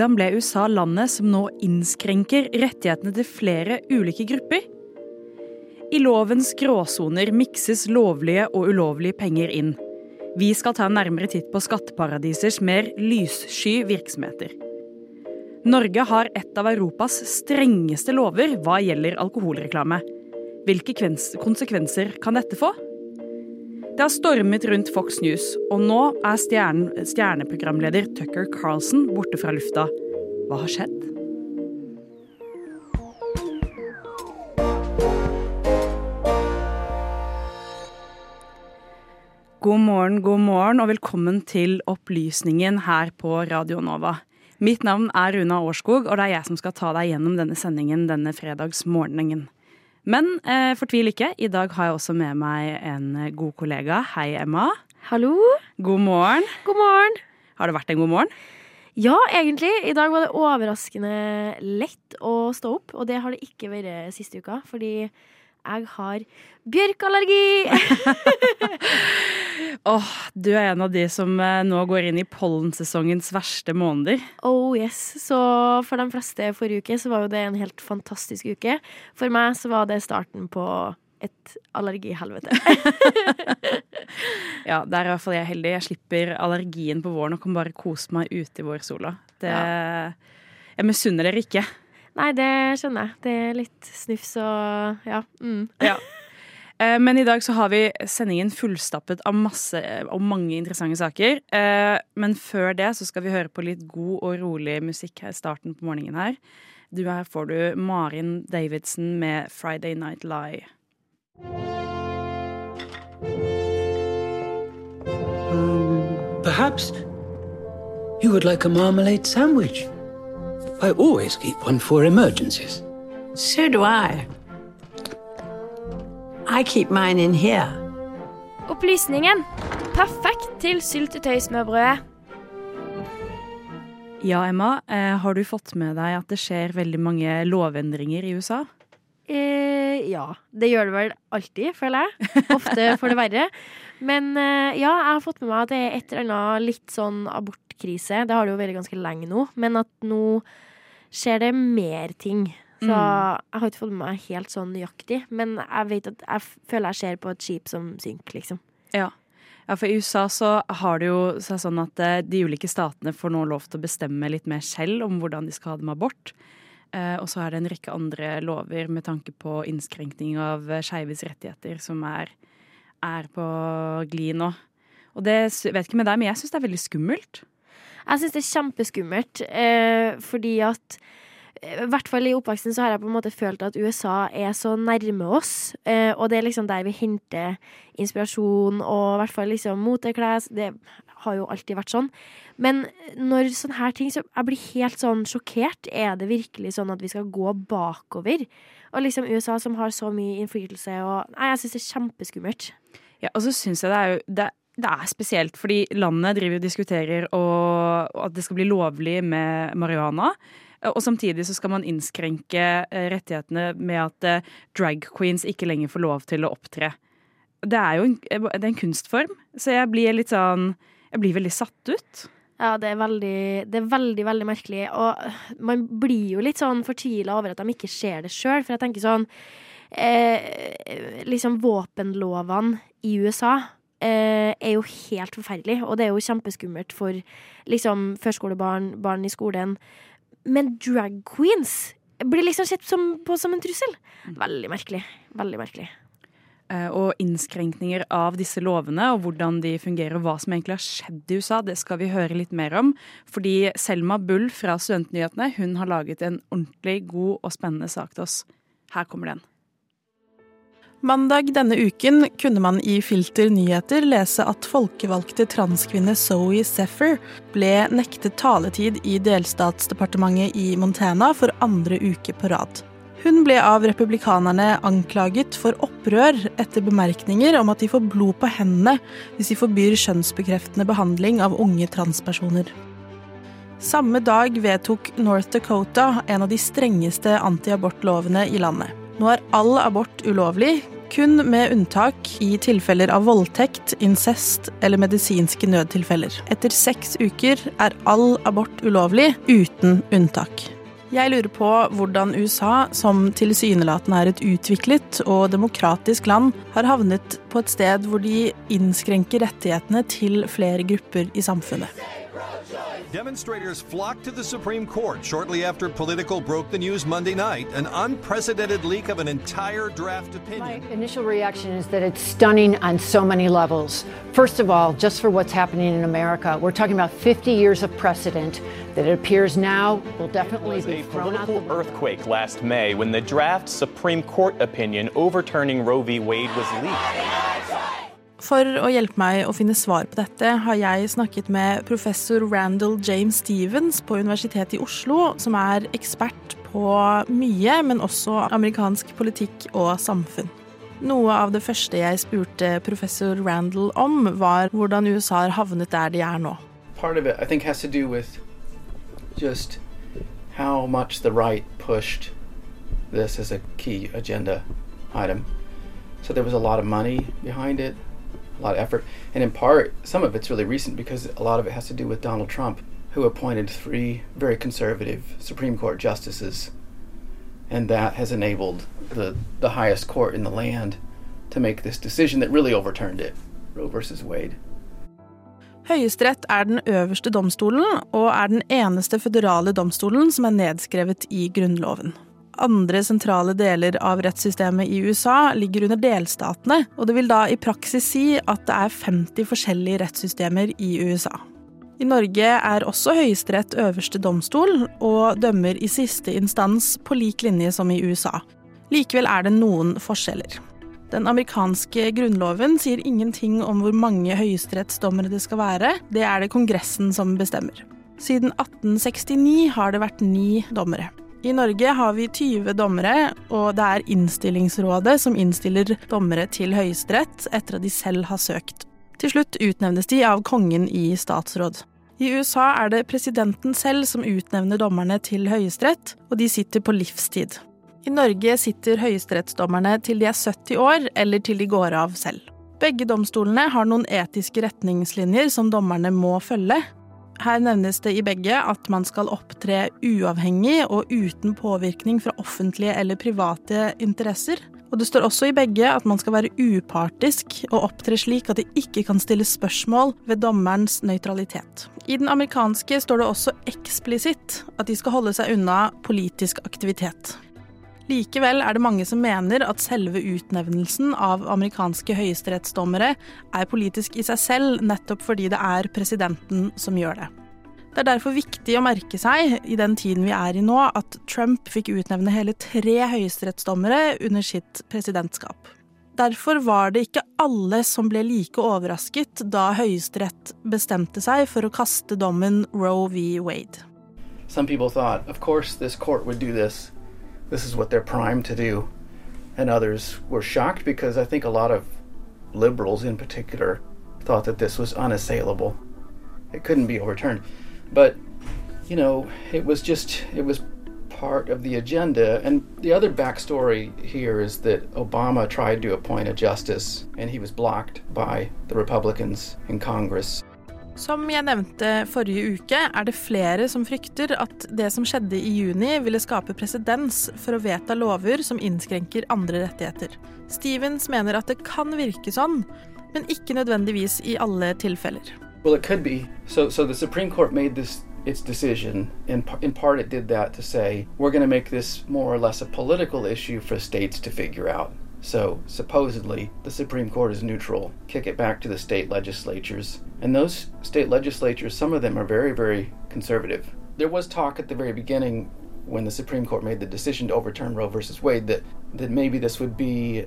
Hvordan ble USA landet som nå innskrenker rettighetene til flere ulike grupper? I lovens gråsoner mikses lovlige og ulovlige penger inn. Vi skal ta en nærmere titt på skatteparadisers mer lyssky virksomheter. Norge har et av Europas strengeste lover hva gjelder alkoholreklame. Hvilke konsekvenser kan dette få? Det har stormet rundt Fox News, og nå er stjerne, stjerneprogramleder Tucker Carlson borte fra lufta. Hva har skjedd? God morgen, god morgen, og velkommen til Opplysningen her på Radio Nova. Mitt navn er Runa Årskog, og det er jeg som skal ta deg gjennom denne sendingen denne fredagsmorgenen. Men eh, fortvil ikke, i dag har jeg også med meg en god kollega. Hei, Emma. Hallo. God morgen. God morgen. Har det vært en god morgen? Ja, egentlig. I dag var det overraskende lett å stå opp, og det har det ikke vært siste uka, fordi jeg har bjørkallergi! Åh, oh, du er en av de som eh, nå går inn i pollensesongens verste måneder. Oh yes. Så for de fleste forrige uke så var jo det en helt fantastisk uke. For meg så var det starten på et allergihelvete. ja, der er i hvert fall jeg heldig. Jeg slipper allergien på våren og kan bare kose meg ute i vårsola. Det ja. Jeg misunner dere ikke. Nei, det skjønner jeg. Det er litt snufs og ja. Mm. ja. Eh, men i dag så har vi sendingen fullstappet av masse og mange interessante saker. Eh, men før det så skal vi høre på litt god og rolig musikk her i starten på morgenen her. Du, her får du Marin Davidson med 'Friday Night Lie'. Um, perhaps you would like a marmalade sandwich? I always keep one for emergencies. So do I. I keep mine in here. Opplysningen. Perfekt til syltetøysmørbrødet. Ja, Emma. Eh, har du fått med deg at det skjer veldig mange lovendringer i USA? Eh, ja. Det gjør det vel alltid, føler jeg. Ofte for det verre. Men eh, ja, jeg har fått med meg at det er et eller annet litt sånn abortkrise. Det har det jo vært ganske lenge nå. Men at nå skjer det mer ting. Så mm. jeg har ikke fått med meg helt sånn nøyaktig. Men jeg vet at jeg føler jeg ser på et skip som synker, liksom. Ja. ja. for i USA så har det jo sånn at eh, de ulike statene får nå lov til å bestemme litt mer selv om hvordan de skal ha det med abort. Eh, og så er det en rekke andre lover med tanke på innskrenkning av eh, skeives rettigheter som er, er på glid nå. Og det vet ikke med deg, men jeg syns det er veldig skummelt. Jeg syns det er kjempeskummelt, eh, fordi at eh, i hvert fall i oppveksten så har jeg på en måte følt at USA er så nærme oss. Eh, og det er liksom der vi henter inspirasjon og i hvert fall liksom moteklær. Det har jo alltid vært sånn. Men når sånne her ting så Jeg blir helt sånn sjokkert. Er det virkelig sånn at vi skal gå bakover? Og liksom USA som har så mye innflytelse og Nei, jeg syns det er kjempeskummelt. Ja, og så syns jeg det er jo det det er spesielt, fordi landet driver og diskuterer at det skal bli lovlig med marihuana. Og samtidig så skal man innskrenke eh, rettighetene med at eh, drag queens ikke lenger får lov til å opptre. Det er jo en, er en kunstform, så jeg blir litt sånn Jeg blir veldig satt ut. Ja, det er veldig, det er veldig, veldig merkelig. Og man blir jo litt sånn fortvila over at de ikke ser det sjøl. For jeg tenker sånn eh, Liksom våpenlovene i USA eh, er jo helt forferdelig, og det er jo kjempeskummelt for liksom førskolebarn, barn i skolen. Men drag queens blir liksom sett som, på som en trussel. Veldig merkelig. Veldig merkelig. Eh, og innskrenkninger av disse lovene og hvordan de fungerer og hva som egentlig har skjedd i USA, det skal vi høre litt mer om. Fordi Selma Bull fra Studentnyhetene hun har laget en ordentlig god og spennende sak til oss. Her kommer den. Mandag denne uken kunne man i Filter nyheter lese at folkevalgte transkvinne Zoe Seffer ble nektet taletid i delstatsdepartementet i Montana for andre uke på rad. Hun ble av republikanerne anklaget for opprør etter bemerkninger om at de får blod på hendene hvis de forbyr kjønnsbekreftende behandling av unge transpersoner. Samme dag vedtok North Dakota en av de strengeste antiabortlovene i landet. Nå er all abort ulovlig, kun med unntak i tilfeller av voldtekt, incest eller medisinske nødtilfeller. Etter seks uker er all abort ulovlig, uten unntak. Jeg lurer på hvordan USA, som tilsynelatende er et utviklet og demokratisk land, har havnet på et sted hvor de innskrenker rettighetene til flere grupper i samfunnet. Demonstrators flocked to the Supreme Court shortly after Political broke the news Monday night an unprecedented leak of an entire draft opinion. My initial reaction is that it's stunning on so many levels. First of all, just for what's happening in America, we're talking about 50 years of precedent that it appears now will definitely be a thrown out political earthquake last May when the draft Supreme Court opinion overturning Roe v. Wade was leaked. For å hjelpe meg å finne svar på dette, har jeg snakket med professor Randall James Stevens på Universitetet i Oslo, som er ekspert på mye, men også amerikansk politikk og samfunn. Noe av det første jeg spurte professor Randall om, var hvordan USA har havnet der de er nå. Part of it, I think, has to do with just how much the right pushed this as a key agenda item. So there was a lot of money behind it, a lot of effort. And in part, some of it's really recent because a lot of it has to do with Donald Trump, who appointed three very conservative Supreme Court justices. And that has enabled the, the highest court in the land to make this decision that really overturned it Roe versus Wade. Høyesterett er den øverste domstolen, og er den eneste føderale domstolen som er nedskrevet i Grunnloven. Andre sentrale deler av rettssystemet i USA ligger under delstatene, og det vil da i praksis si at det er 50 forskjellige rettssystemer i USA. I Norge er også Høyesterett øverste domstol, og dømmer i siste instans på lik linje som i USA. Likevel er det noen forskjeller. Den amerikanske grunnloven sier ingenting om hvor mange høyesterettsdommere det skal være, det er det Kongressen som bestemmer. Siden 1869 har det vært ni dommere. I Norge har vi 20 dommere, og det er Innstillingsrådet som innstiller dommere til Høyesterett etter at de selv har søkt. Til slutt utnevnes de av kongen i statsråd. I USA er det presidenten selv som utnevner dommerne til Høyesterett, og de sitter på livstid. I Norge sitter høyesterettsdommerne til de er 70 år, eller til de går av selv. Begge domstolene har noen etiske retningslinjer som dommerne må følge. Her nevnes det i begge at man skal opptre uavhengig og uten påvirkning fra offentlige eller private interesser. Og det står også i begge at man skal være upartisk og opptre slik at det ikke kan stilles spørsmål ved dommerens nøytralitet. I den amerikanske står det også eksplisitt at de skal holde seg unna politisk aktivitet. Likevel er det mange som mener at selve utnevnelsen av amerikanske høyesterettsdommere er politisk i seg selv, nettopp fordi det er presidenten som gjør det. Det er derfor viktig å merke seg, i den tiden vi er i nå, at Trump fikk utnevne hele tre høyesterettsdommere under sitt presidentskap. Derfor var det ikke alle som ble like overrasket da Høyesterett bestemte seg for å kaste dommen Roe v. Wade. Some people thought, of course, this court would do this. This is what they're primed to do. And others were shocked because I think a lot of liberals in particular thought that this was unassailable. It couldn't be overturned. But, you know, it was just, it was part of the agenda. And the other backstory here is that Obama tried to appoint a justice and he was blocked by the Republicans in Congress. Som jeg nevnte forrige uke, er det flere som frykter at det som skjedde i juni, ville skape presedens for å vedta lover som innskrenker andre rettigheter. Stevens mener at det kan virke sånn, men ikke nødvendigvis i alle tilfeller. Well, it could be. So, so the Supreme Court made this its decision. In, in part, it did that to say we're going to make this more. So, supposedly, the Supreme Court is neutral, kick it back to the state legislatures. And those state legislatures, some of them are very, very conservative. There was talk at the very beginning when the Supreme Court made the decision to overturn Roe versus Wade that, that maybe this would be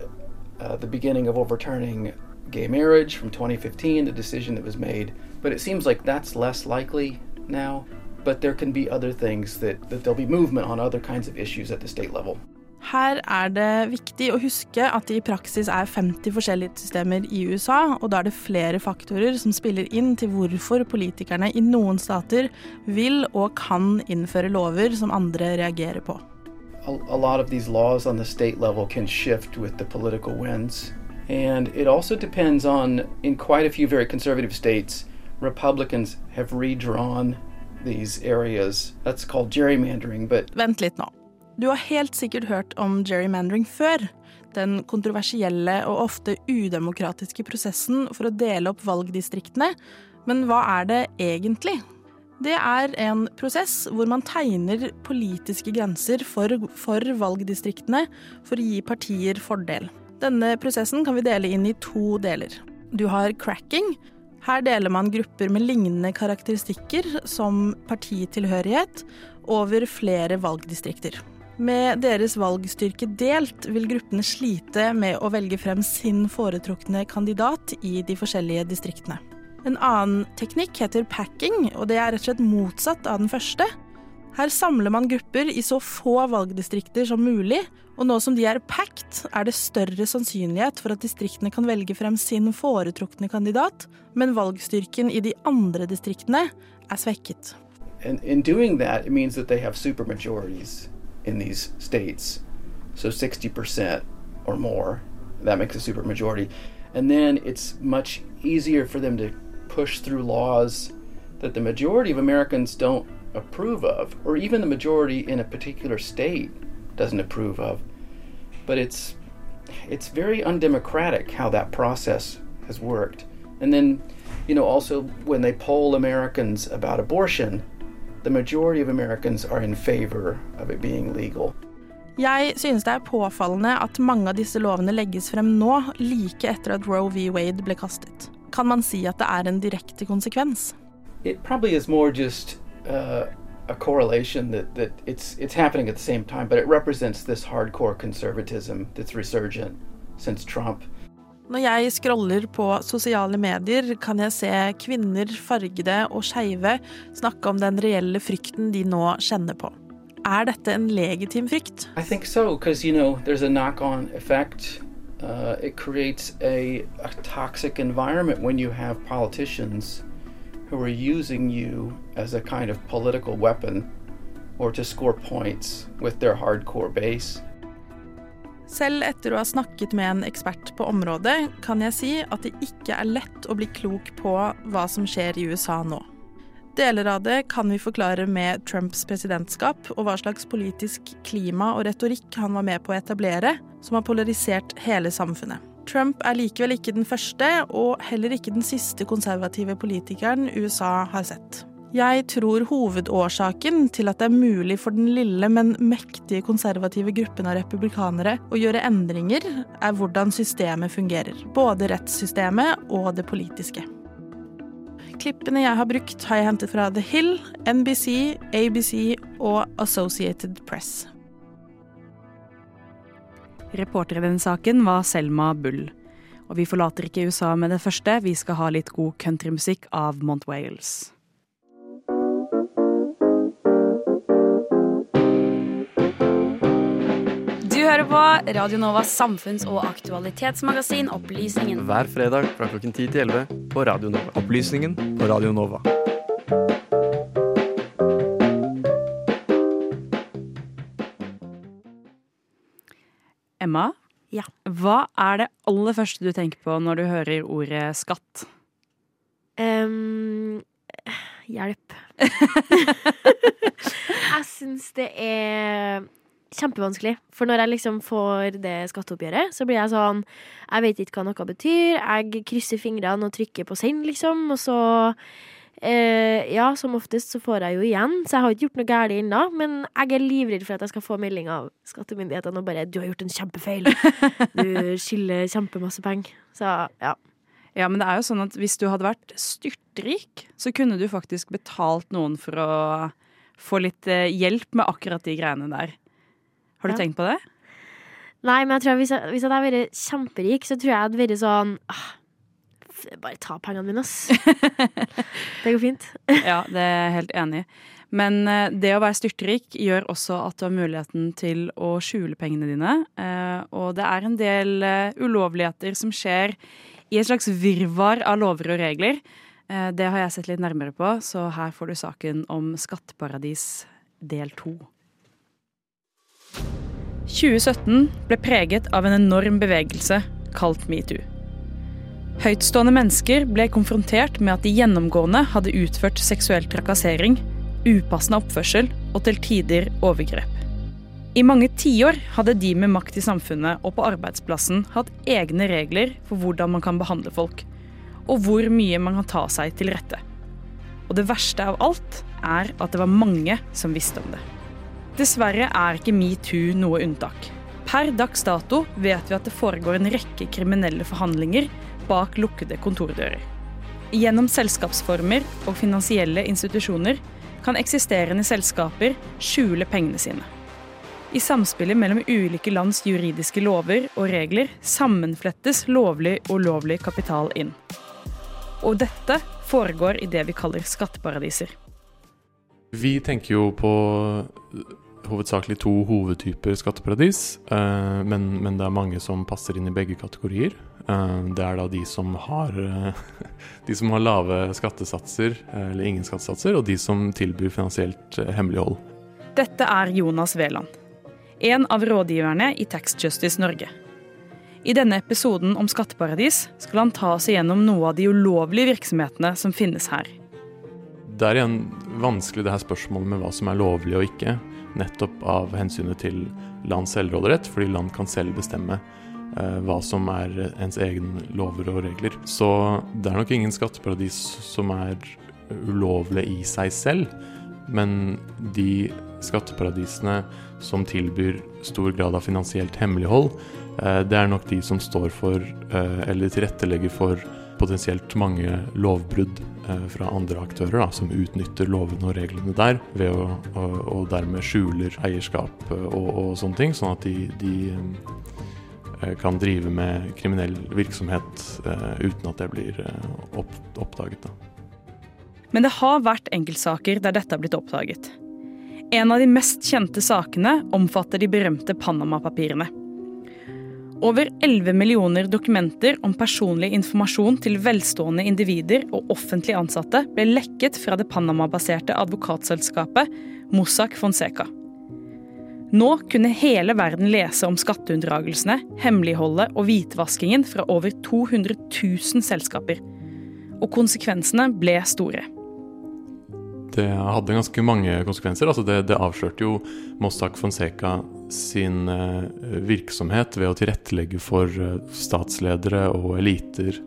uh, the beginning of overturning gay marriage from 2015, the decision that was made. But it seems like that's less likely now. But there can be other things that, that there'll be movement on other kinds of issues at the state level. Her er det viktig å huske at det i praksis er 50 forskjellige systemer i USA, og da er det flere faktorer som spiller inn til hvorfor politikerne i noen stater vil og kan innføre lover som andre reagerer på. a, lot of these laws on the state level can shift with the political winds. And it also depends on, in quite a few very conservative states, Republicans have redrawn these areas. That's called gerrymandering, but Vent litt nå. Du har helt sikkert hørt om gerrymandering før. Den kontroversielle og ofte udemokratiske prosessen for å dele opp valgdistriktene. Men hva er det egentlig? Det er en prosess hvor man tegner politiske grenser for, for valgdistriktene for å gi partier fordel. Denne prosessen kan vi dele inn i to deler. Du har cracking. Her deler man grupper med lignende karakteristikker som partitilhørighet over flere valgdistrikter. Med deres valgstyrke delt vil gruppene slite med å velge frem sin foretrukne kandidat i de forskjellige distriktene. En annen teknikk heter packing, og det er rett og slett motsatt av den første. Her samler man grupper i så få valgdistrikter som mulig, og nå som de er packed, er det større sannsynlighet for at distriktene kan velge frem sin foretrukne kandidat, men valgstyrken i de andre distriktene er svekket. And in doing that, it means in these states. So 60% or more, that makes a supermajority. And then it's much easier for them to push through laws that the majority of Americans don't approve of, or even the majority in a particular state doesn't approve of. But it's it's very undemocratic how that process has worked. And then, you know, also when they poll Americans about abortion, the majority of Americans are in favor of it being legal. Jeg synes det er påfallende at mange av disse lovene legges frem nå, like etter at Roe v. Wade ble kastet. Kan man si at det er en direkte konsekvens? It probably is more just uh, a correlation that, that it's it's happening at the same time, but it represents this hardcore conservatism that's resurgent since Trump. Når jeg scroller på sosiale medier, kan jeg se kvinner, fargede og skeive snakke om den reelle frykten de nå kjenner på. Er dette en legitim frykt? I think so, you know there's a knock-on effect. Uh, it creates a, a toxic environment when you have politicians who are using you as a kind of political weapon or to score points with their hardcore base. Selv etter å ha snakket med en ekspert på området, kan jeg si at det ikke er lett å bli klok på hva som skjer i USA nå. Deler av det kan vi forklare med Trumps presidentskap og hva slags politisk klima og retorikk han var med på å etablere, som har polarisert hele samfunnet. Trump er likevel ikke den første, og heller ikke den siste konservative politikeren USA har sett. Jeg tror hovedårsaken til at det er mulig for den lille, men mektige konservative gruppen av republikanere å gjøre endringer, er hvordan systemet fungerer. Både rettssystemet og det politiske. Klippene jeg har brukt, har jeg hentet fra The Hill, NBC, ABC og Associated Press. Reporter i denne saken var Selma Bull. Og vi forlater ikke USA med det første, vi skal ha litt god countrymusikk av Mont Wales. Hører på Radio Novas samfunns- og aktualitetsmagasin Opplysningen. Hver fredag fra klokken 10 til 11 på Radio Nova. Opplysningen på Radio Nova. Emma, Ja. hva er det aller første du tenker på når du hører ordet skatt? Um, hjelp. jeg syns det er kjempevanskelig. For når jeg liksom får det skatteoppgjøret, så blir jeg sånn Jeg vet ikke hva noe betyr. Jeg krysser fingrene og trykker på send, liksom. Og så eh, Ja, som oftest så får jeg jo igjen, så jeg har ikke gjort noe galt ennå. Men jeg er livredd for at jeg skal få melding av skattemyndighetene og bare 'Du har gjort en kjempefeil'. Du skylder kjempemasse penger. Så ja. Ja, men det er jo sånn at hvis du hadde vært styrtrik, så kunne du faktisk betalt noen for å få litt eh, hjelp med akkurat de greiene der. Har du Ja. tenkt på det? Nei, men jeg tror hvis jeg, hvis jeg hadde vært kjemperik, så tror jeg jeg hadde vært sånn ah, Bare ta pengene mine, ass. det går fint. Ja, det er jeg helt enig i. Men eh, det å være styrtrik gjør også at du har muligheten til å skjule pengene dine. eh, Og det er en del eh, ulovligheter som skjer i et slags virvar av lover og regler. Det har jeg sett litt nærmere på, så her får du saken om skatteparadis del to. 2017 ble preget av en enorm bevegelse kalt metoo. Høytstående mennesker ble konfrontert med at de gjennomgående hadde utført seksuell trakassering, upassende oppførsel og til tider overgrep. I mange tiår hadde de med makt i samfunnet og på arbeidsplassen hatt egne regler for hvordan man kan behandle folk, og hvor mye man kan ta seg til rette. Og det verste av alt er at det var mange som visste om det. Dessverre er ikke metoo noe unntak. Per dags dato vet vi at det foregår en rekke kriminelle forhandlinger bak lukkede kontordører. Gjennom selskapsformer og finansielle institusjoner kan eksisterende selskaper skjule pengene sine. I samspillet mellom ulike lands juridiske lover og regler sammenflettes lovlig og ulovlig kapital inn. Og dette foregår i det vi kaller skatteparadiser. Vi tenker jo på hovedsakelig to hovedtyper skatteparadis, eh, men, men, det er mange som passer inn i begge kategorier. Eh, det er da de som har, eh, de som har lave skattesatser, eller ingen skattesatser, og de som tilbyr finansielt hemmelighold. Dette er Jonas Veland en av rådgiverne i Tax Justice Norge. I denne episoden om skatteparadis skal han ta oss igjennom noe av de ulovlige virksomhetene som finnes her. Det er igjen vanskelig det her spørsmålet med hva som er lovlig og ikke, nettopp av hensynet til lands selvråderett, fordi land kan selv bestemme eh, hva som er ens egen lover og regler. Så det er nok ingen skatteparadis som er ulovlig i seg selv, men de skatteparadisene som tilbyr stor grad av finansielt hemmelighold, eh, det er nok de som står for, eh, eller tilrettelegger for, potensielt mange lovbrudd fra andre aktører, da, som utnytter lovene og reglene der, ved å, og, og dermed skjuler eierskap og, og, sånne ting, sånn at de, de kan drive med kriminell virksomhet uten at det blir oppdaget. Da. Men det har vært enkeltsaker der dette har blitt oppdaget. En av de mest kjente sakene omfatter de berømte Panama-papirene. Over 11 millioner dokumenter om personlig informasjon til velstående individer og offentlig ansatte ble lekket fra det Panama-baserte advokatselskapet Mossack Fonseca. Nå kunne hele verden lese om skatteunndragelsene, hemmeligholdet og hvitvaskingen fra over 200 000 selskaper. Og konsekvensene ble store det hadde ganske mange konsekvenser. Altså det, det avslørte jo Mossack Fonseca sin uh, virksomhet ved å tilrettelegge for uh, statsledere og eliter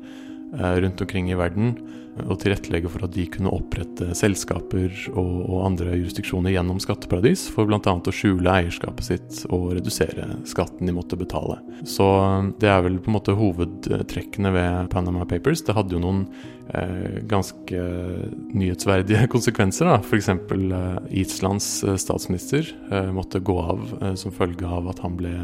uh, rundt omkring i verden og tilrettelegge for at de kunne opprette selskaper og, og andre jurisdiksjoner gjennom skatteparadis, for bl.a. å skjule eierskapet sitt og redusere skatten de måtte betale. Så um, det er vel på en måte hovedtrekkene ved Panama Papers. Det hadde jo noen eh, ganske nyhetsverdige konsekvenser. F.eks. Eh, Islands eh, statsminister eh, måtte gå av eh, som følge av at han ble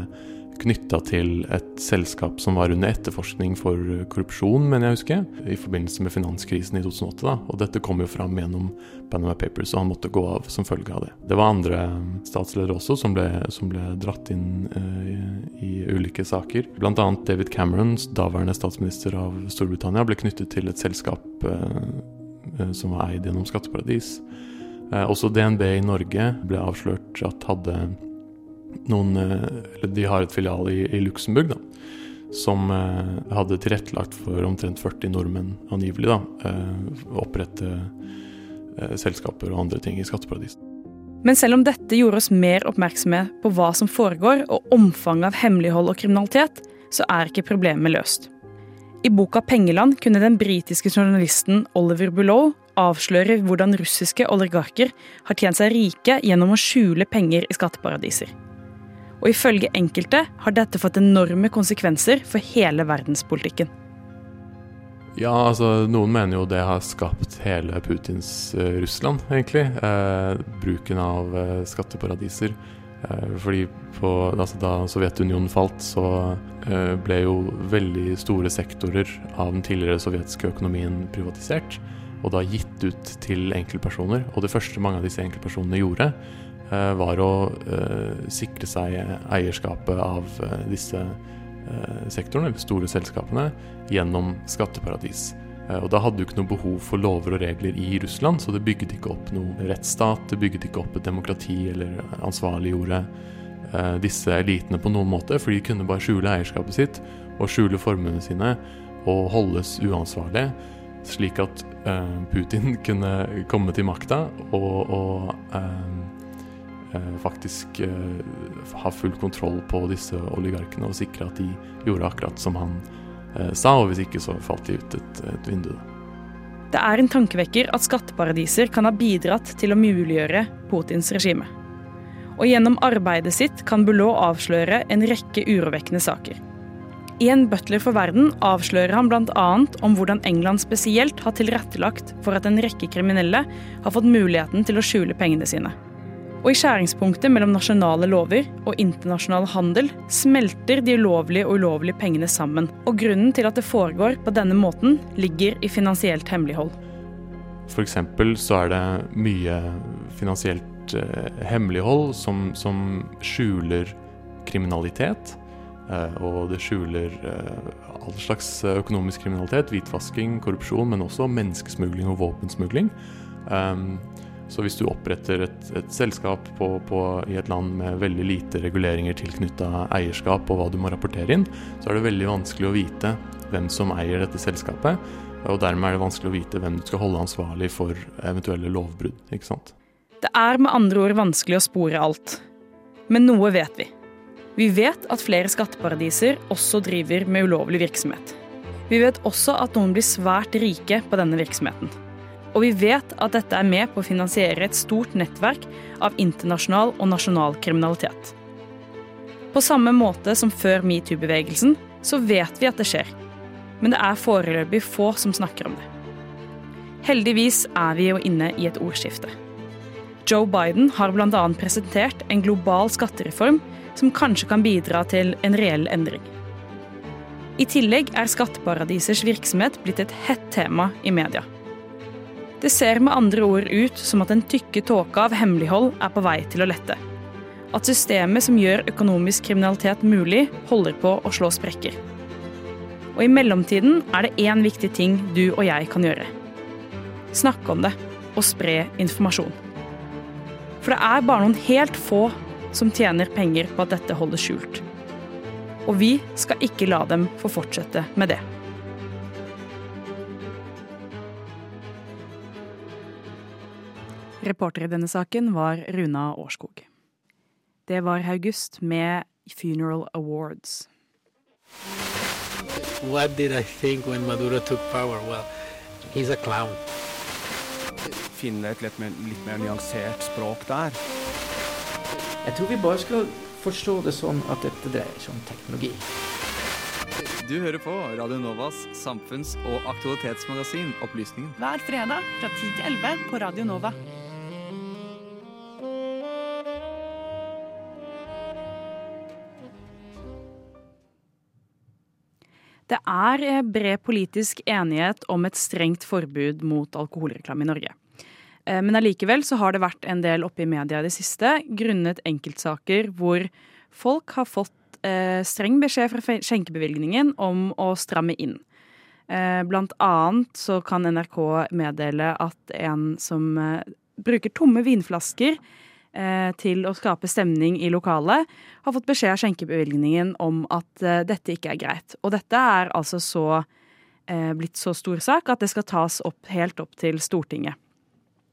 knytta til et selskap som var under etterforskning for korrupsjon, mener jeg husker, i forbindelse med finanskrisen i 2008. da, og Dette kom jo fram gjennom Panama Papers, og han måtte gå av som følge av det. Det var andre statsledere også som ble, som ble dratt inn uh, i, i, ulike saker. Annet David Cameron, daværende statsminister av Storbritannia, ble knyttet til et selskap uh, som var eid gjennom skatteparadis. Uh, også DNB i Norge ble avslørt at hadde noen Eller de har et filial i, i Luxembourg, da. Som eh, hadde tilrettelagt for omtrent 40 nordmenn, angivelig, da. Eh, opprette eh, selskaper og andre ting i skatteparadis. Men selv om dette gjorde oss mer oppmerksomme på hva som foregår, og omfanget av hemmelighold og kriminalitet, så er ikke problemet løst. I boka 'Pengeland' kunne den britiske journalisten Oliver Bullow avsløre hvordan russiske oligarker har tjent seg rike gjennom å skjule penger i skatteparadiser. Og ifølge enkelte har dette fått enorme konsekvenser for hele verdenspolitikken. Ja, altså noen mener jo det har skapt hele Putins uh, Russland, egentlig. Eh, bruken av eh, skatteparadiser. fordi på, altså, da Sovjetunionen falt, så ble jo veldig store sektorer av den tidligere sovjetiske økonomien privatisert. Og da gitt ut til enkeltpersoner. Og det første mange av disse enkeltpersonene gjorde, Eh, var å eh, sikre seg eierskapet av eh, disse sektorene, eller store selskapene, gjennom skatteparadis. Og da hadde du ikke noe behov for lover og regler i Russland, så det bygget ikke opp noen rettsstat, det bygget ikke opp et demokrati eller ansvarliggjorde eh, disse elitene på noen måte, for de kunne bare skjule eierskapet sitt og skjule formuene sine og holdes uansvarlige, slik at eh, Putin kunne komme til makta og, og eh, eh, faktisk eh, ha full kontroll på disse oligarkene og sikre at de gjorde akkurat som han eh, sa, og hvis ikke så falt de ut et, et vindu. Det er en tankevekker at skatteparadiser kan ha bidratt til å muliggjøre Putins regime. Og gjennom arbeidet sitt kan Bulot avsløre en rekke urovekkende saker. I en Butler for verden avslører han bl.a. om hvordan England spesielt har tilrettelagt for at en rekke kriminelle har fått muligheten til å skjule pengene sine. Og i skjæringspunktet mellom nasjonale lover og internasjonal handel smelter de ulovlige og ulovlige pengene sammen. Og grunnen til at det foregår på denne måten, ligger i finansielt hemmelighold. F.eks. så er det mye finansielt eh, hemmelighold som, som, skjuler kriminalitet. Eh, og det skjuler eh, all slags økonomisk kriminalitet, hvitvasking, korrupsjon, men også menneskesmugling og våpensmugling. Um, så hvis du oppretter et, et selskap på, på, i et land med veldig lite reguleringer tilknytta eierskap og hva du må rapportere inn, så er det veldig vanskelig å vite hvem som eier dette selskapet. Og dermed er det vanskelig å vite hvem du skal holde ansvarlig for eventuelle lovbrudd. ikke sant? Det er med andre ord vanskelig å spore alt. Men noe vet vi. Vi vet at flere skatteparadiser også driver med ulovlig virksomhet. Vi vet også at noen blir svært rike på denne virksomheten. Og vi vet at dette er med på å finansiere et stort nettverk av internasjonal og nasjonal kriminalitet. På samme måte som før metoo-bevegelsen, så vet vi at det skjer. Men det er foreløpig få som snakker om det. Heldigvis er vi jo inne i et ordskifte. Joe Biden har bl.a. presentert en global skattereform som kanskje kan bidra til en reell endring. I tillegg er skatteparadisers virksomhet blitt et hett tema i media. Det ser med andre ord ut som at den tykke tåka av hemmelighold er på vei til å lette. At systemet som gjør økonomisk kriminalitet mulig, holder på å slå sprekker. Og i mellomtiden er det én viktig ting du og jeg kan gjøre. Snakke om det og spre informasjon. For det er bare noen helt få som tjener penger på at dette holdes skjult. Og vi skal ikke la dem få fortsette med det. Reporter i denne saken var Runa Årskog. Det var August med Funeral Awards. What did I think when Maduro took power? Well, he's a clown. Finne et litt mer, litt mer nyansert språk der. Jeg tror vi bare skal forstå det sånn at dette dreier seg om teknologi. Du hører på Radio Novas samfunns- og aktualitetsmagasin Opplysningen. Hver fredag fra 10 til 11 på Radio Nova. Det er eh, bred politisk enighet om et strengt forbud mot alkoholreklame i Norge. Eh, men allikevel så har det vært en del oppe i media i det siste grunnet enkeltsaker hvor folk har fått eh, streng beskjed fra skjenkebevilgningen om å stramme inn. Blant annet så kan NRK meddele at en som bruker tomme vinflasker til å skape stemning i lokalet, har fått beskjed av skjenkebevilgningen om at eh, dette ikke er greit. Og dette er altså så eh, blitt så stor sak at det skal tas opp helt opp til Stortinget.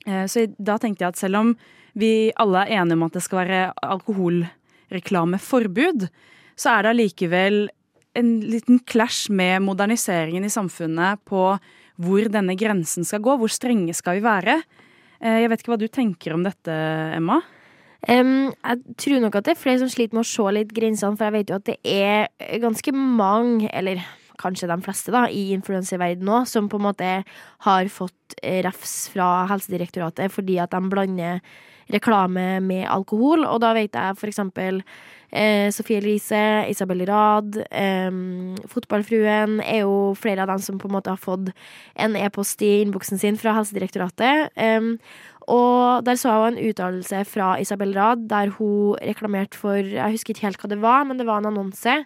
Så da tenkte jeg at selv om vi alle er enige om at det skal være alkoholreklameforbud, så er det allikevel en liten clash med moderniseringen i samfunnet på hvor denne grensen skal gå. Hvor strenge skal vi være? Eh, jeg vet ikke hva du tenker om dette, Emma? Um, jeg tror nok at det er flere som sliter med å se litt grensene, for jeg vet jo at det er ganske mange, eller kanskje de fleste, da, i influenserverdenen òg, som på en måte har fått refs fra Helsedirektoratet fordi at de blander reklame med alkohol. Og da vet jeg for eksempel eh, Sofie Elise, Isabel Rad, eh, Fotballfruen er jo flere av dem som på en måte har fått en e-post i innboksen sin fra Helsedirektoratet. Eh, og der så jeg en uttalelse fra Isabel Rad der hun reklamerte for Jeg husker ikke helt hva det var, men det var en annonse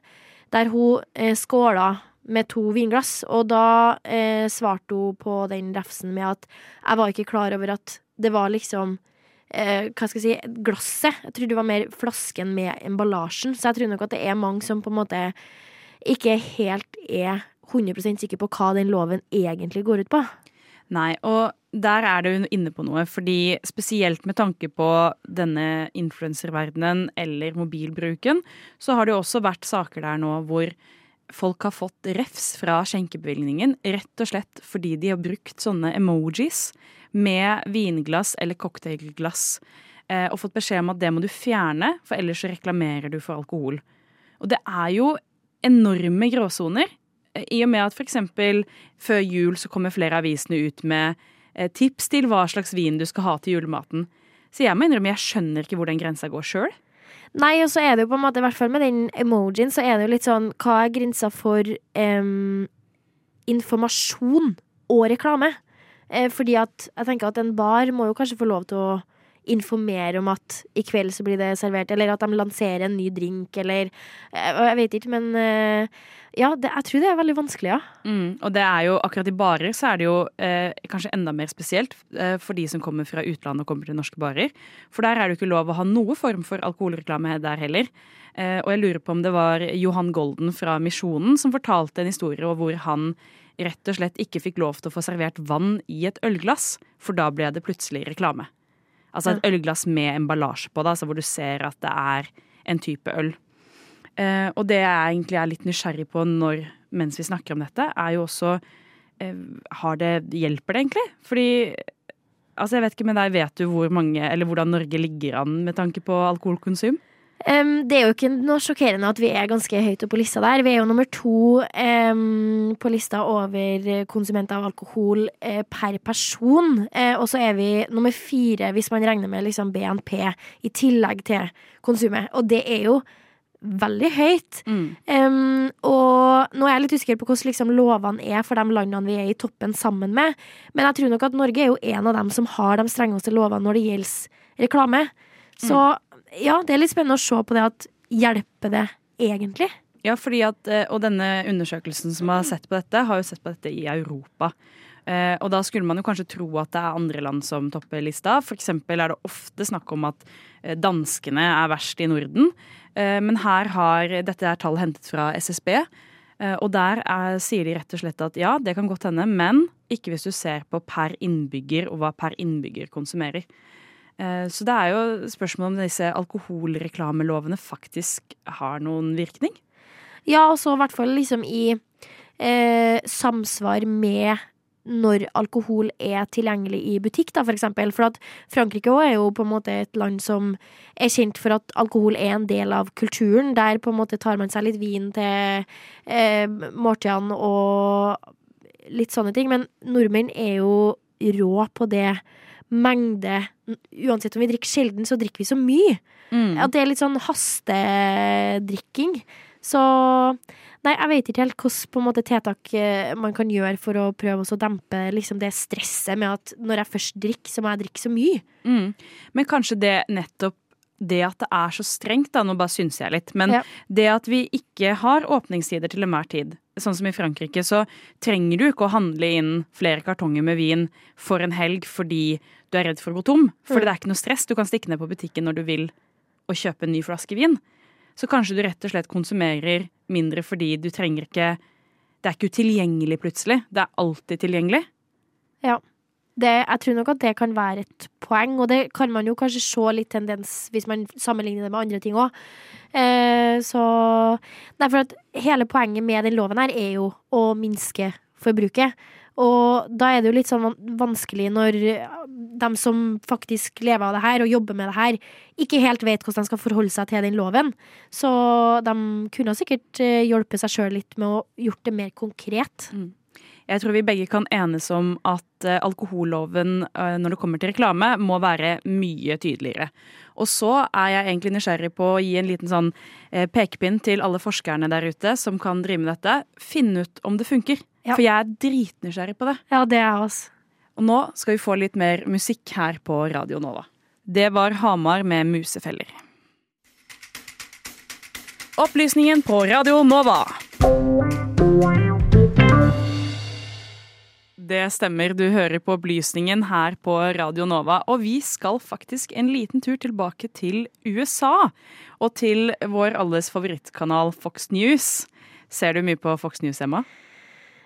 der hun eh, skåla med to vinglass. Og da eh, svarte hun på den refsen med at jeg var ikke klar over at det var liksom eh, hva skal jeg si, glasset. Jeg tror det var mer flasken med emballasjen. Så jeg tror nok at det er mange som på en måte ikke helt er 100% sikre på hva den loven egentlig går ut på. Nei, og der er du inne på noe, fordi spesielt med tanke på denne influenserverdenen eller mobilbruken, så har det jo også vært saker der nå hvor folk har fått refs fra skjenkebevilgningen rett og slett fordi de har brukt sånne emojis med vinglass eller cocktailglass eh, og fått beskjed om at det må du fjerne, for ellers så reklamerer du for alkohol. Og det er jo enorme gråsoner. I og med at f.eks. før jul så kommer flere av avisene ut med eh, tips til hva slags vin du skal ha til julematen. Så jeg må innrømme, jeg skjønner ikke hvor den grensa går sjøl. Nei, og så er det jo på en måte, i hvert fall med den emojien, så er det jo litt sånn Hva er grensa for um, informasjon og reklame? Eh, fordi at jeg tenker at en bar må jo kanskje få lov til å informere om at i kveld så blir det servert, eller at de lanserer en ny drink, eller eh, Jeg vet ikke, men eh, ja, det, jeg tror det er veldig vanskelig, ja. Mm, og det er jo akkurat i barer så er det jo eh, kanskje enda mer spesielt eh, for de som kommer fra utlandet og kommer til norske barer. For der er det jo ikke lov å ha noe form for alkoholreklame der heller. Eh, og jeg lurer på om det var Johan Golden fra Misjonen som fortalte en historie om hvor han rett og slett ikke fikk lov til å få servert vann i et ølglass, for da ble det plutselig reklame. Altså et ølglass med emballasje på, da, altså hvor du ser at det er en type øl. Eh, og det jeg egentlig er litt nysgjerrig på når, mens vi snakker om dette, er jo også eh, har det, Hjelper det egentlig? Fordi altså jeg vet ikke med deg, vet du hvor mange, eller hvordan Norge ligger an med tanke på alkoholkonsum? Em, det er jo ikke noe sjokkerende at vi er ganske høyt oppe på lista der. Vi er jo nummer to um, på lista over konsumenter av alkohol uh, per person. Uh, og så er vi nummer fire hvis man regner med liksom BNP i tillegg til konsumet. Og det er jo veldig høyt. Em, og nå er jeg litt usikker på hvordan liksom, lovene er for de landene vi er i toppen sammen med. Men jeg tror nok at Norge er jo en av dem som har de strengeste lovene når det gjelder reklame. Så ja, det er litt spennende å se på det at hjelper det egentlig? Ja, fordi at, eh, og denne undersøkelsen som har sett på dette, har jo sett på dette i Europa. Eh, og da skulle man jo kanskje tro at det er andre land som topper lista. Eksempel er det ofte snakk om at eh, danskene er verst i Norden. Men her har dette er tall hentet fra SSB. Og der er, sier de rett og slett at ja, det kan godt hende, men ikke hvis du ser på per innbygger og hva per innbygger konsumerer. Eh, Så det er jo spørsmål om disse alkoholreklamelovene faktisk har noen virkning. Ja, og i hvert fall liksom i eh, samsvar med når alkohol er tilgjengelig i butikk, da, for eksempel. For at Frankrike er jo på en måte et land som er kjent for at alkohol er en del av kulturen. Der på en måte tar man seg litt vin til eh, måltidene og litt sånne ting. Men nordmenn er jo rå på det mengde Uansett om vi drikker sjelden, så drikker vi så mye. At det er litt sånn hastedrikking. Så Nei, jeg vet ikke helt hvilke tiltak eh, man kan gjøre for å prøve å dempe liksom, det stresset med at når jeg først drikker, så må jeg drikke så mye. Mm. Men kanskje det nettopp det at det er så strengt, da, nå bare synser jeg litt, men Ja. det at vi ikke har åpningstider til enhver tid, sånn som i Frankrike, så trenger du ikke å handle inn flere kartonger med vin for en helg fordi du er redd for å gå tom. For Mm. det er ikke noe stress. Du kan stikke ned på butikken når du vil og kjøpe en ny flaske vin. Så kanskje du rett og slett konsumerer mindre fordi du trenger ikke Det er ikke utilgjengelig plutselig. Det er alltid tilgjengelig. Ja. Det, jeg tror nok at det kan være et poeng, og det kan man jo kanskje se litt tendens hvis man sammenligner det med andre ting òg. Eh, så Nei, for at hele poenget med den loven her er jo å minske forbruket. Og da er det jo litt sånn vanskelig når de som faktisk lever av det her og jobber med det her, ikke helt vet hvordan de skal forholde seg til den loven. Så de kunne sikkert eh, hjulpet seg sjøl litt med å gjort det mer konkret. Jeg tror vi begge kan enes om at eh, alkoholloven eh, når det kommer til reklame, må være mye tydeligere. Og så er jeg egentlig nysgjerrig på å gi en liten sånn eh, pekepinn til alle forskerne der ute som kan drive med dette. Finn ut om det funker. For jeg er dritnysgjerrig på det. Ja, det er oss. Og nå skal vi få litt mer musikk her på Radio Nova. Det var Hamar med musefeller. Opplysningen på Radio Nova. Det stemmer, du hører på Opplysningen her på Radio Nova. Og vi skal faktisk en liten tur tilbake til USA. Og til vår alles favorittkanal Fox News. Ser du mye på Fox News, Emma?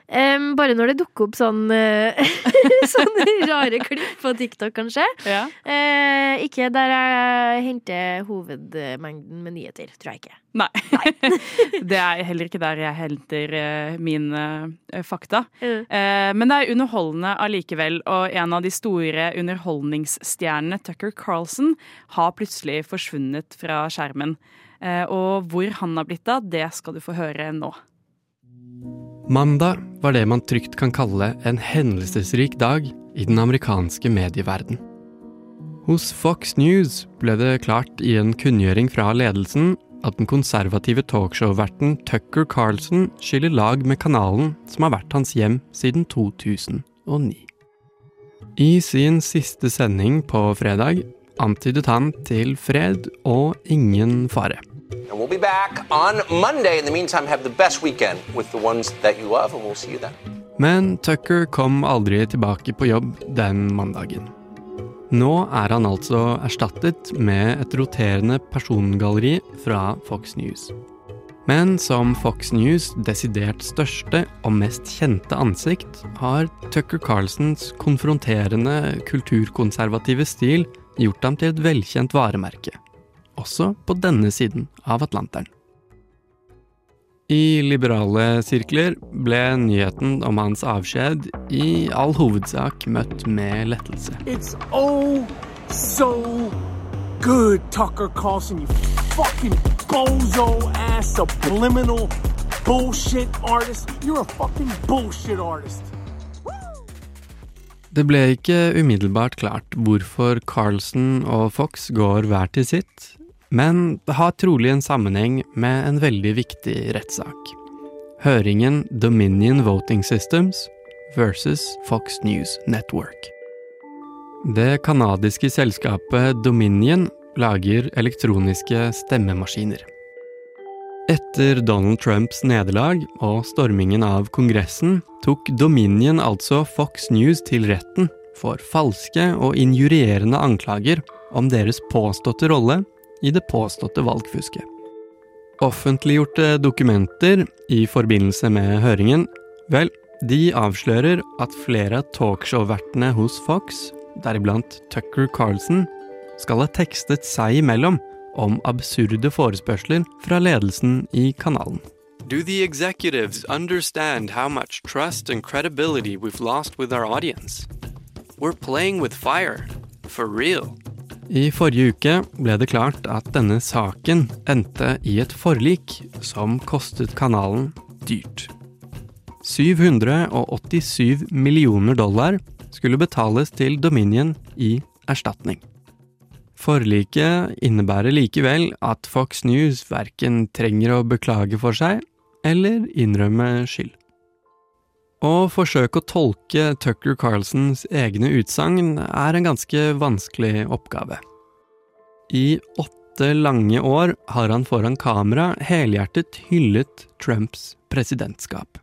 Em, bare når det dukker opp sånn uh, Sånne rare klipp på TikTok, kanskje. Ja. Uh, ikke der jeg henter hovedmengden med nyheter. Tror jeg ikke. Nei. det er heller ikke der jeg henter uh, mine eh, fakta. Mm. Eh, men det er underholdende allikevel, og en av de store underholdningsstjernene, Tucker Carlson, har plutselig forsvunnet fra skjermen. Eh, og hvor han har blitt av, det skal du få høre nå. Mandag var det man trygt kan kalle en hendelsesrik dag i den amerikanske medieverden. Hos Fox News ble det klart i en kunngjøring fra ledelsen at den konservative talkshow-verten Tucker Carlson skiller lag med kanalen som har vært hans hjem siden 2009. I sin siste sending på fredag antydet han til fred og ingen fare. And we'll be back on Monday. In the meantime, have the best weekend with the ones that you love, and we'll see you then. Men Tucker kom aldri tilbake på jobb den mandagen. Nå er han altså erstattet med et roterende persongalleri fra Fox News. Men som Fox News' desidert største og mest kjente ansikt, har Tucker Carlsons konfronterende kulturkonservative stil gjort ham til et velkjent varemerke. Også på denne siden av Atlanteren. I liberale sirkler ble nyheten om hans avskjed i all hovedsak møtt med lettelse. It's oh so good, Tucker Carlson, you fucking bozo ass subliminal bullshit artist. You're a fucking bullshit artist. Det ble ikke umiddelbart klart hvorfor Carlson og Fox går hver til sitt, men det har trolig en sammenheng med en veldig viktig rettssak. Høringen Dominion Voting Systems versus Fox News Network. Det canadiske selskapet Dominion lager elektroniske stemmemaskiner. Etter Donald Trumps nederlag og stormingen av Kongressen tok Dominion altså Fox News til retten for falske og injurierende anklager om deres påståtte rolle i det påståtte valgfusket. Offentliggjorte dokumenter i forbindelse med høringen, vel, de avslører at flere av talkshow-vertene hos Fox, deriblant Tucker Carlson, skal ha tekstet seg imellom om absurde forespørsler fra ledelsen i kanalen. Do the executives understand how much trust and credibility we've lost with our audience? We're playing with fire. For real. I forrige uke ble det klart at denne saken endte i et forlik som kostet kanalen dyrt. 787 millioner dollar skulle betales til Dominion i erstatning. Forliket innebærer likevel at Fox News verken trenger å beklage for seg eller innrømme skyld. Å forsøke å tolke Tucker Carlsons egne utsagn er en ganske vanskelig oppgave. I åtte lange år har han foran kamera helhjertet hyllet Trumps presidentskap.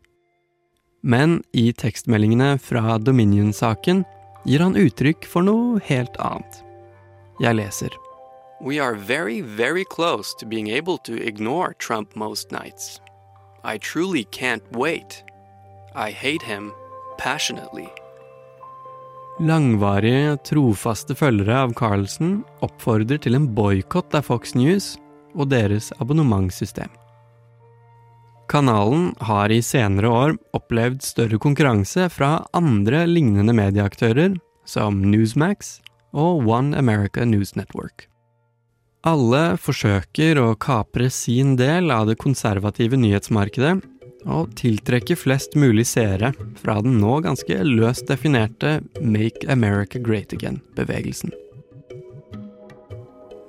Men i tekstmeldingene fra Dominion-saken gir han uttrykk for noe helt annet. Jeg leser. We are very, very close to being able to ignore Trump most nights. I truly can't wait. I hate him passionately. Langvarige, trofaste følgere av Carlsen oppfordrer til en boikott av Fox News og deres abonnementssystem. Kanalen har i senere år opplevd større konkurranse fra andre lignende medieaktører, som Newsmax og One America News Network. Alle forsøker å kapre sin del av det konservative nyhetsmarkedet og tiltrekke flest mulig seere fra den nå ganske løst definerte Make America Great Again-bevegelsen.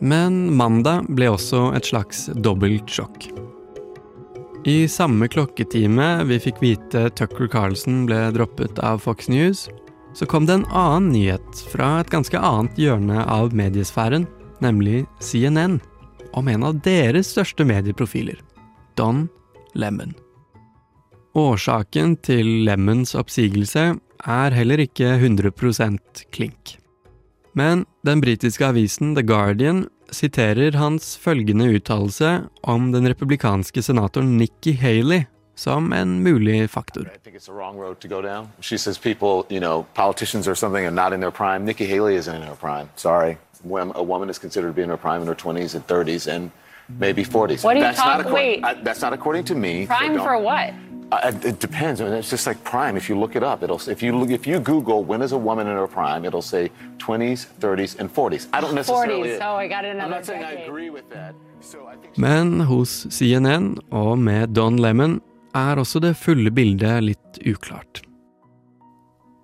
Men mandag ble også et slags dobbelt sjokk. I samme klokketime vi fikk vite Tucker Carlson ble droppet av Fox News, så kom det en annen nyhet fra et ganske annet hjørne av mediesfæren, nemlig CNN, om en av deres største medieprofiler, Don Lemon. Årsaken til Lemons oppsigelse er heller ikke 100 klink. Men den britiske avisen The Guardian siterer hans følgende uttalelse om den republikanske senatoren Nikki Haley som en mulig faktor. I says people, you know. Nikki Haley isn't in her prime. Sorry. When a woman is considered to be in her prime in her 20s and 30s and maybe 40s. What are you that's not wait. uh, that's not according to me. Prime so for what? Uh, it- it depends. I mean, it's just like prime. If you look it up, it'll if you look, if you Google when is a woman in her prime, it'll say 20s, 30s, and 40s. I don't necessarily. 40s. Oh, I got I'm another not saying I agree with that. So I think Men hos CNN og med Don Lemon er også det fulle bildet litt uklart.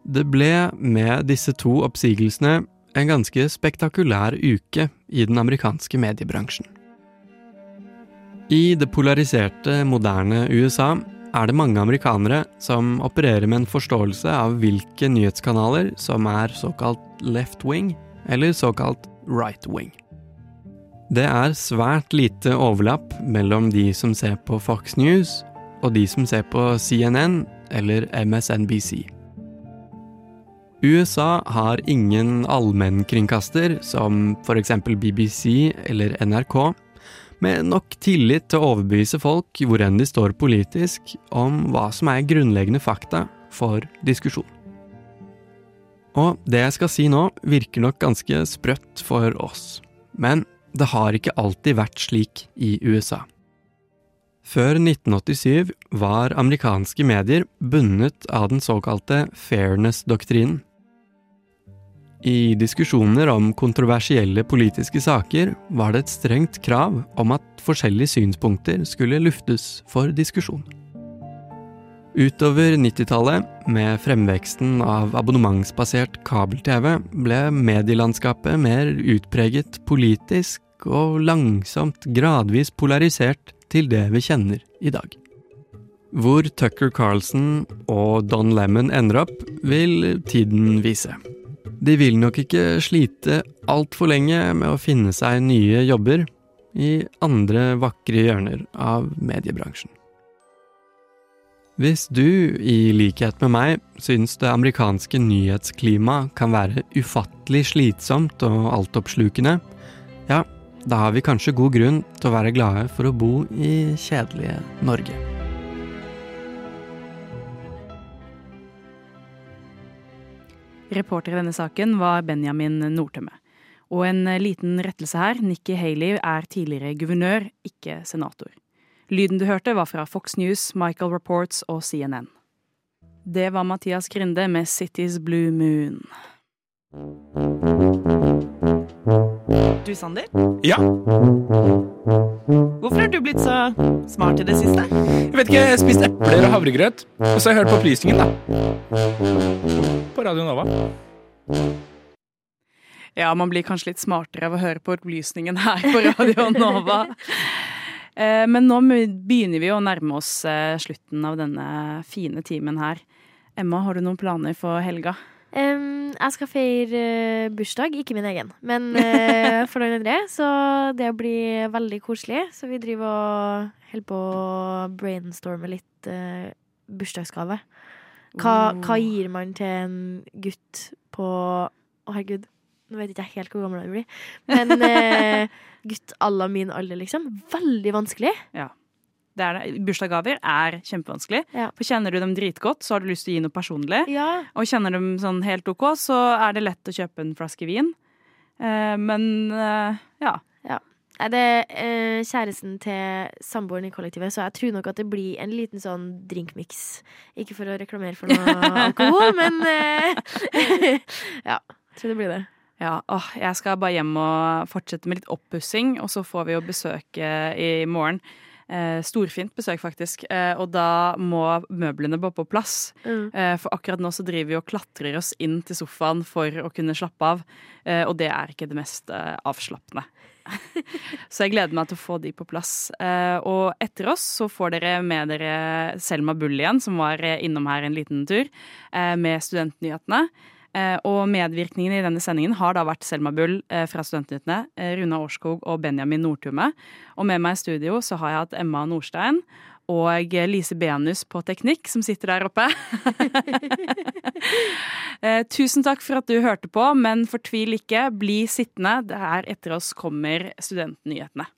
Det ble med disse to oppsigelsene en ganske spektakulær uke i den amerikanske mediebransjen. I det polariserte, moderne USA er det mange amerikanere som opererer med en forståelse av hvilke nyhetskanaler som er såkalt left wing eller såkalt right wing. Det er svært lite overlapp mellom de som ser på Fox News og de som ser på CNN eller MSNBC. USA har ingen allmennkringkaster som f.eks. BBC eller NRK, med nok tillit til å overbevise folk hvor enn de står politisk, om hva som er grunnleggende fakta for diskusjon. Og det jeg skal si nå, virker nok ganske sprøtt for oss, men det har ikke alltid vært slik i USA. Før 1987 var amerikanske medier bundet av den såkalte fairness-doktrinen. I diskusjoner om kontroversielle politiske saker var det et strengt krav om at forskjellige synspunkter skulle luftes for diskusjon. Utover 90-tallet, med fremveksten av abonnementsbasert kabel-TV, ble medielandskapet mer utpreget politisk og langsomt gradvis polarisert til det vi kjenner i dag. Hvor Tucker Carlson og Don Lemon ender opp, vil tiden vise. De vil nok ikke slite altfor lenge med å finne seg nye jobber i andre vakre hjørner av mediebransjen. Hvis du, i likhet med meg, syns det amerikanske nyhetsklimaet kan være ufattelig slitsomt og altoppslukende, ja, da har vi kanskje god grunn til å være glade for å bo i kjedelige Norge. Reporter i denne saken var Benjamin Nordtømme. Og en liten rettelse her. Nikki Haley er tidligere guvernør, ikke senator. Lyden du hørte, var fra Fox News, Michael Reports og CNN. Det var Mathias Grinde med Cities Blue Moon. Du, Sander? Ja. Hvorfor har du blitt så smart i det siste? Jeg vet ikke, jeg spiste epler og havregrøt, og så har jeg hørt på opplysningen, da. På Radio Nova. Ja, man blir kanskje litt smartere av å høre på opplysningen her på Radio Nova. Eh, Men nå begynner vi å nærme oss eh, slutten av denne fine timen her. Emma, har du noen planer for helga? Em, jeg skal feire uh, bursdag, ikke min egen, men uh, for noen andre. Så det blir veldig koselig. Så vi driver og holder på å brainstorme litt uh, bursdagsgave. Hva, Oh. hva gir man til en gutt på Å, herregud. Nå vet ikke jeg helt hvor gammel han blir. Men gutt à la min alder, liksom. Veldig vanskelig. Ja. Det er det. Bursdagsgaver er kjempevanskelig. For kjenner du dem dritgodt, så har du lyst til å gi noe personlig. Og kjenner dem sånn helt OK, så er det lett å kjøpe en flaske vin. Eh, men eh, ja. Ja. Er Det eh, kjæresten til samboeren i kollektivet, så jeg tror nok at det blir en liten sånn drinkmiks. Ikke for å reklamere for noe alkohol, men eh, Ja. Jeg tror det blir det. Ja, åh, jeg skal bare hjem og fortsette med litt oppussing, og så får vi jo besøk eh, i morgen. Eh, storfint besøk, faktisk. Eh, og da må møblene bare på plass. Mm. Eh, for akkurat nå så driver vi og klatrer oss inn til sofaen for å kunne slappe av. Eh, og det er ikke det mest avslappende. så jeg gleder meg til å få de på plass. Eh, og etter oss så får dere med dere Selma Bull igjen, som var innom her en liten tur, eh, med Studentnyhetene. Eh, og medvirkningen i denne sendingen har da vært Selma Bull eh, fra Studentnyhetene, eh, Runa Årskog og Benjamin Nordtumme. Og med meg i studio så har jeg hatt Emma Nordstein og Lise Benus på teknikk, som sitter der oppe. Tusen takk for at du hørte på, men fortvil ikke. Bli sittende. Det er etter oss kommer studentnyhetene.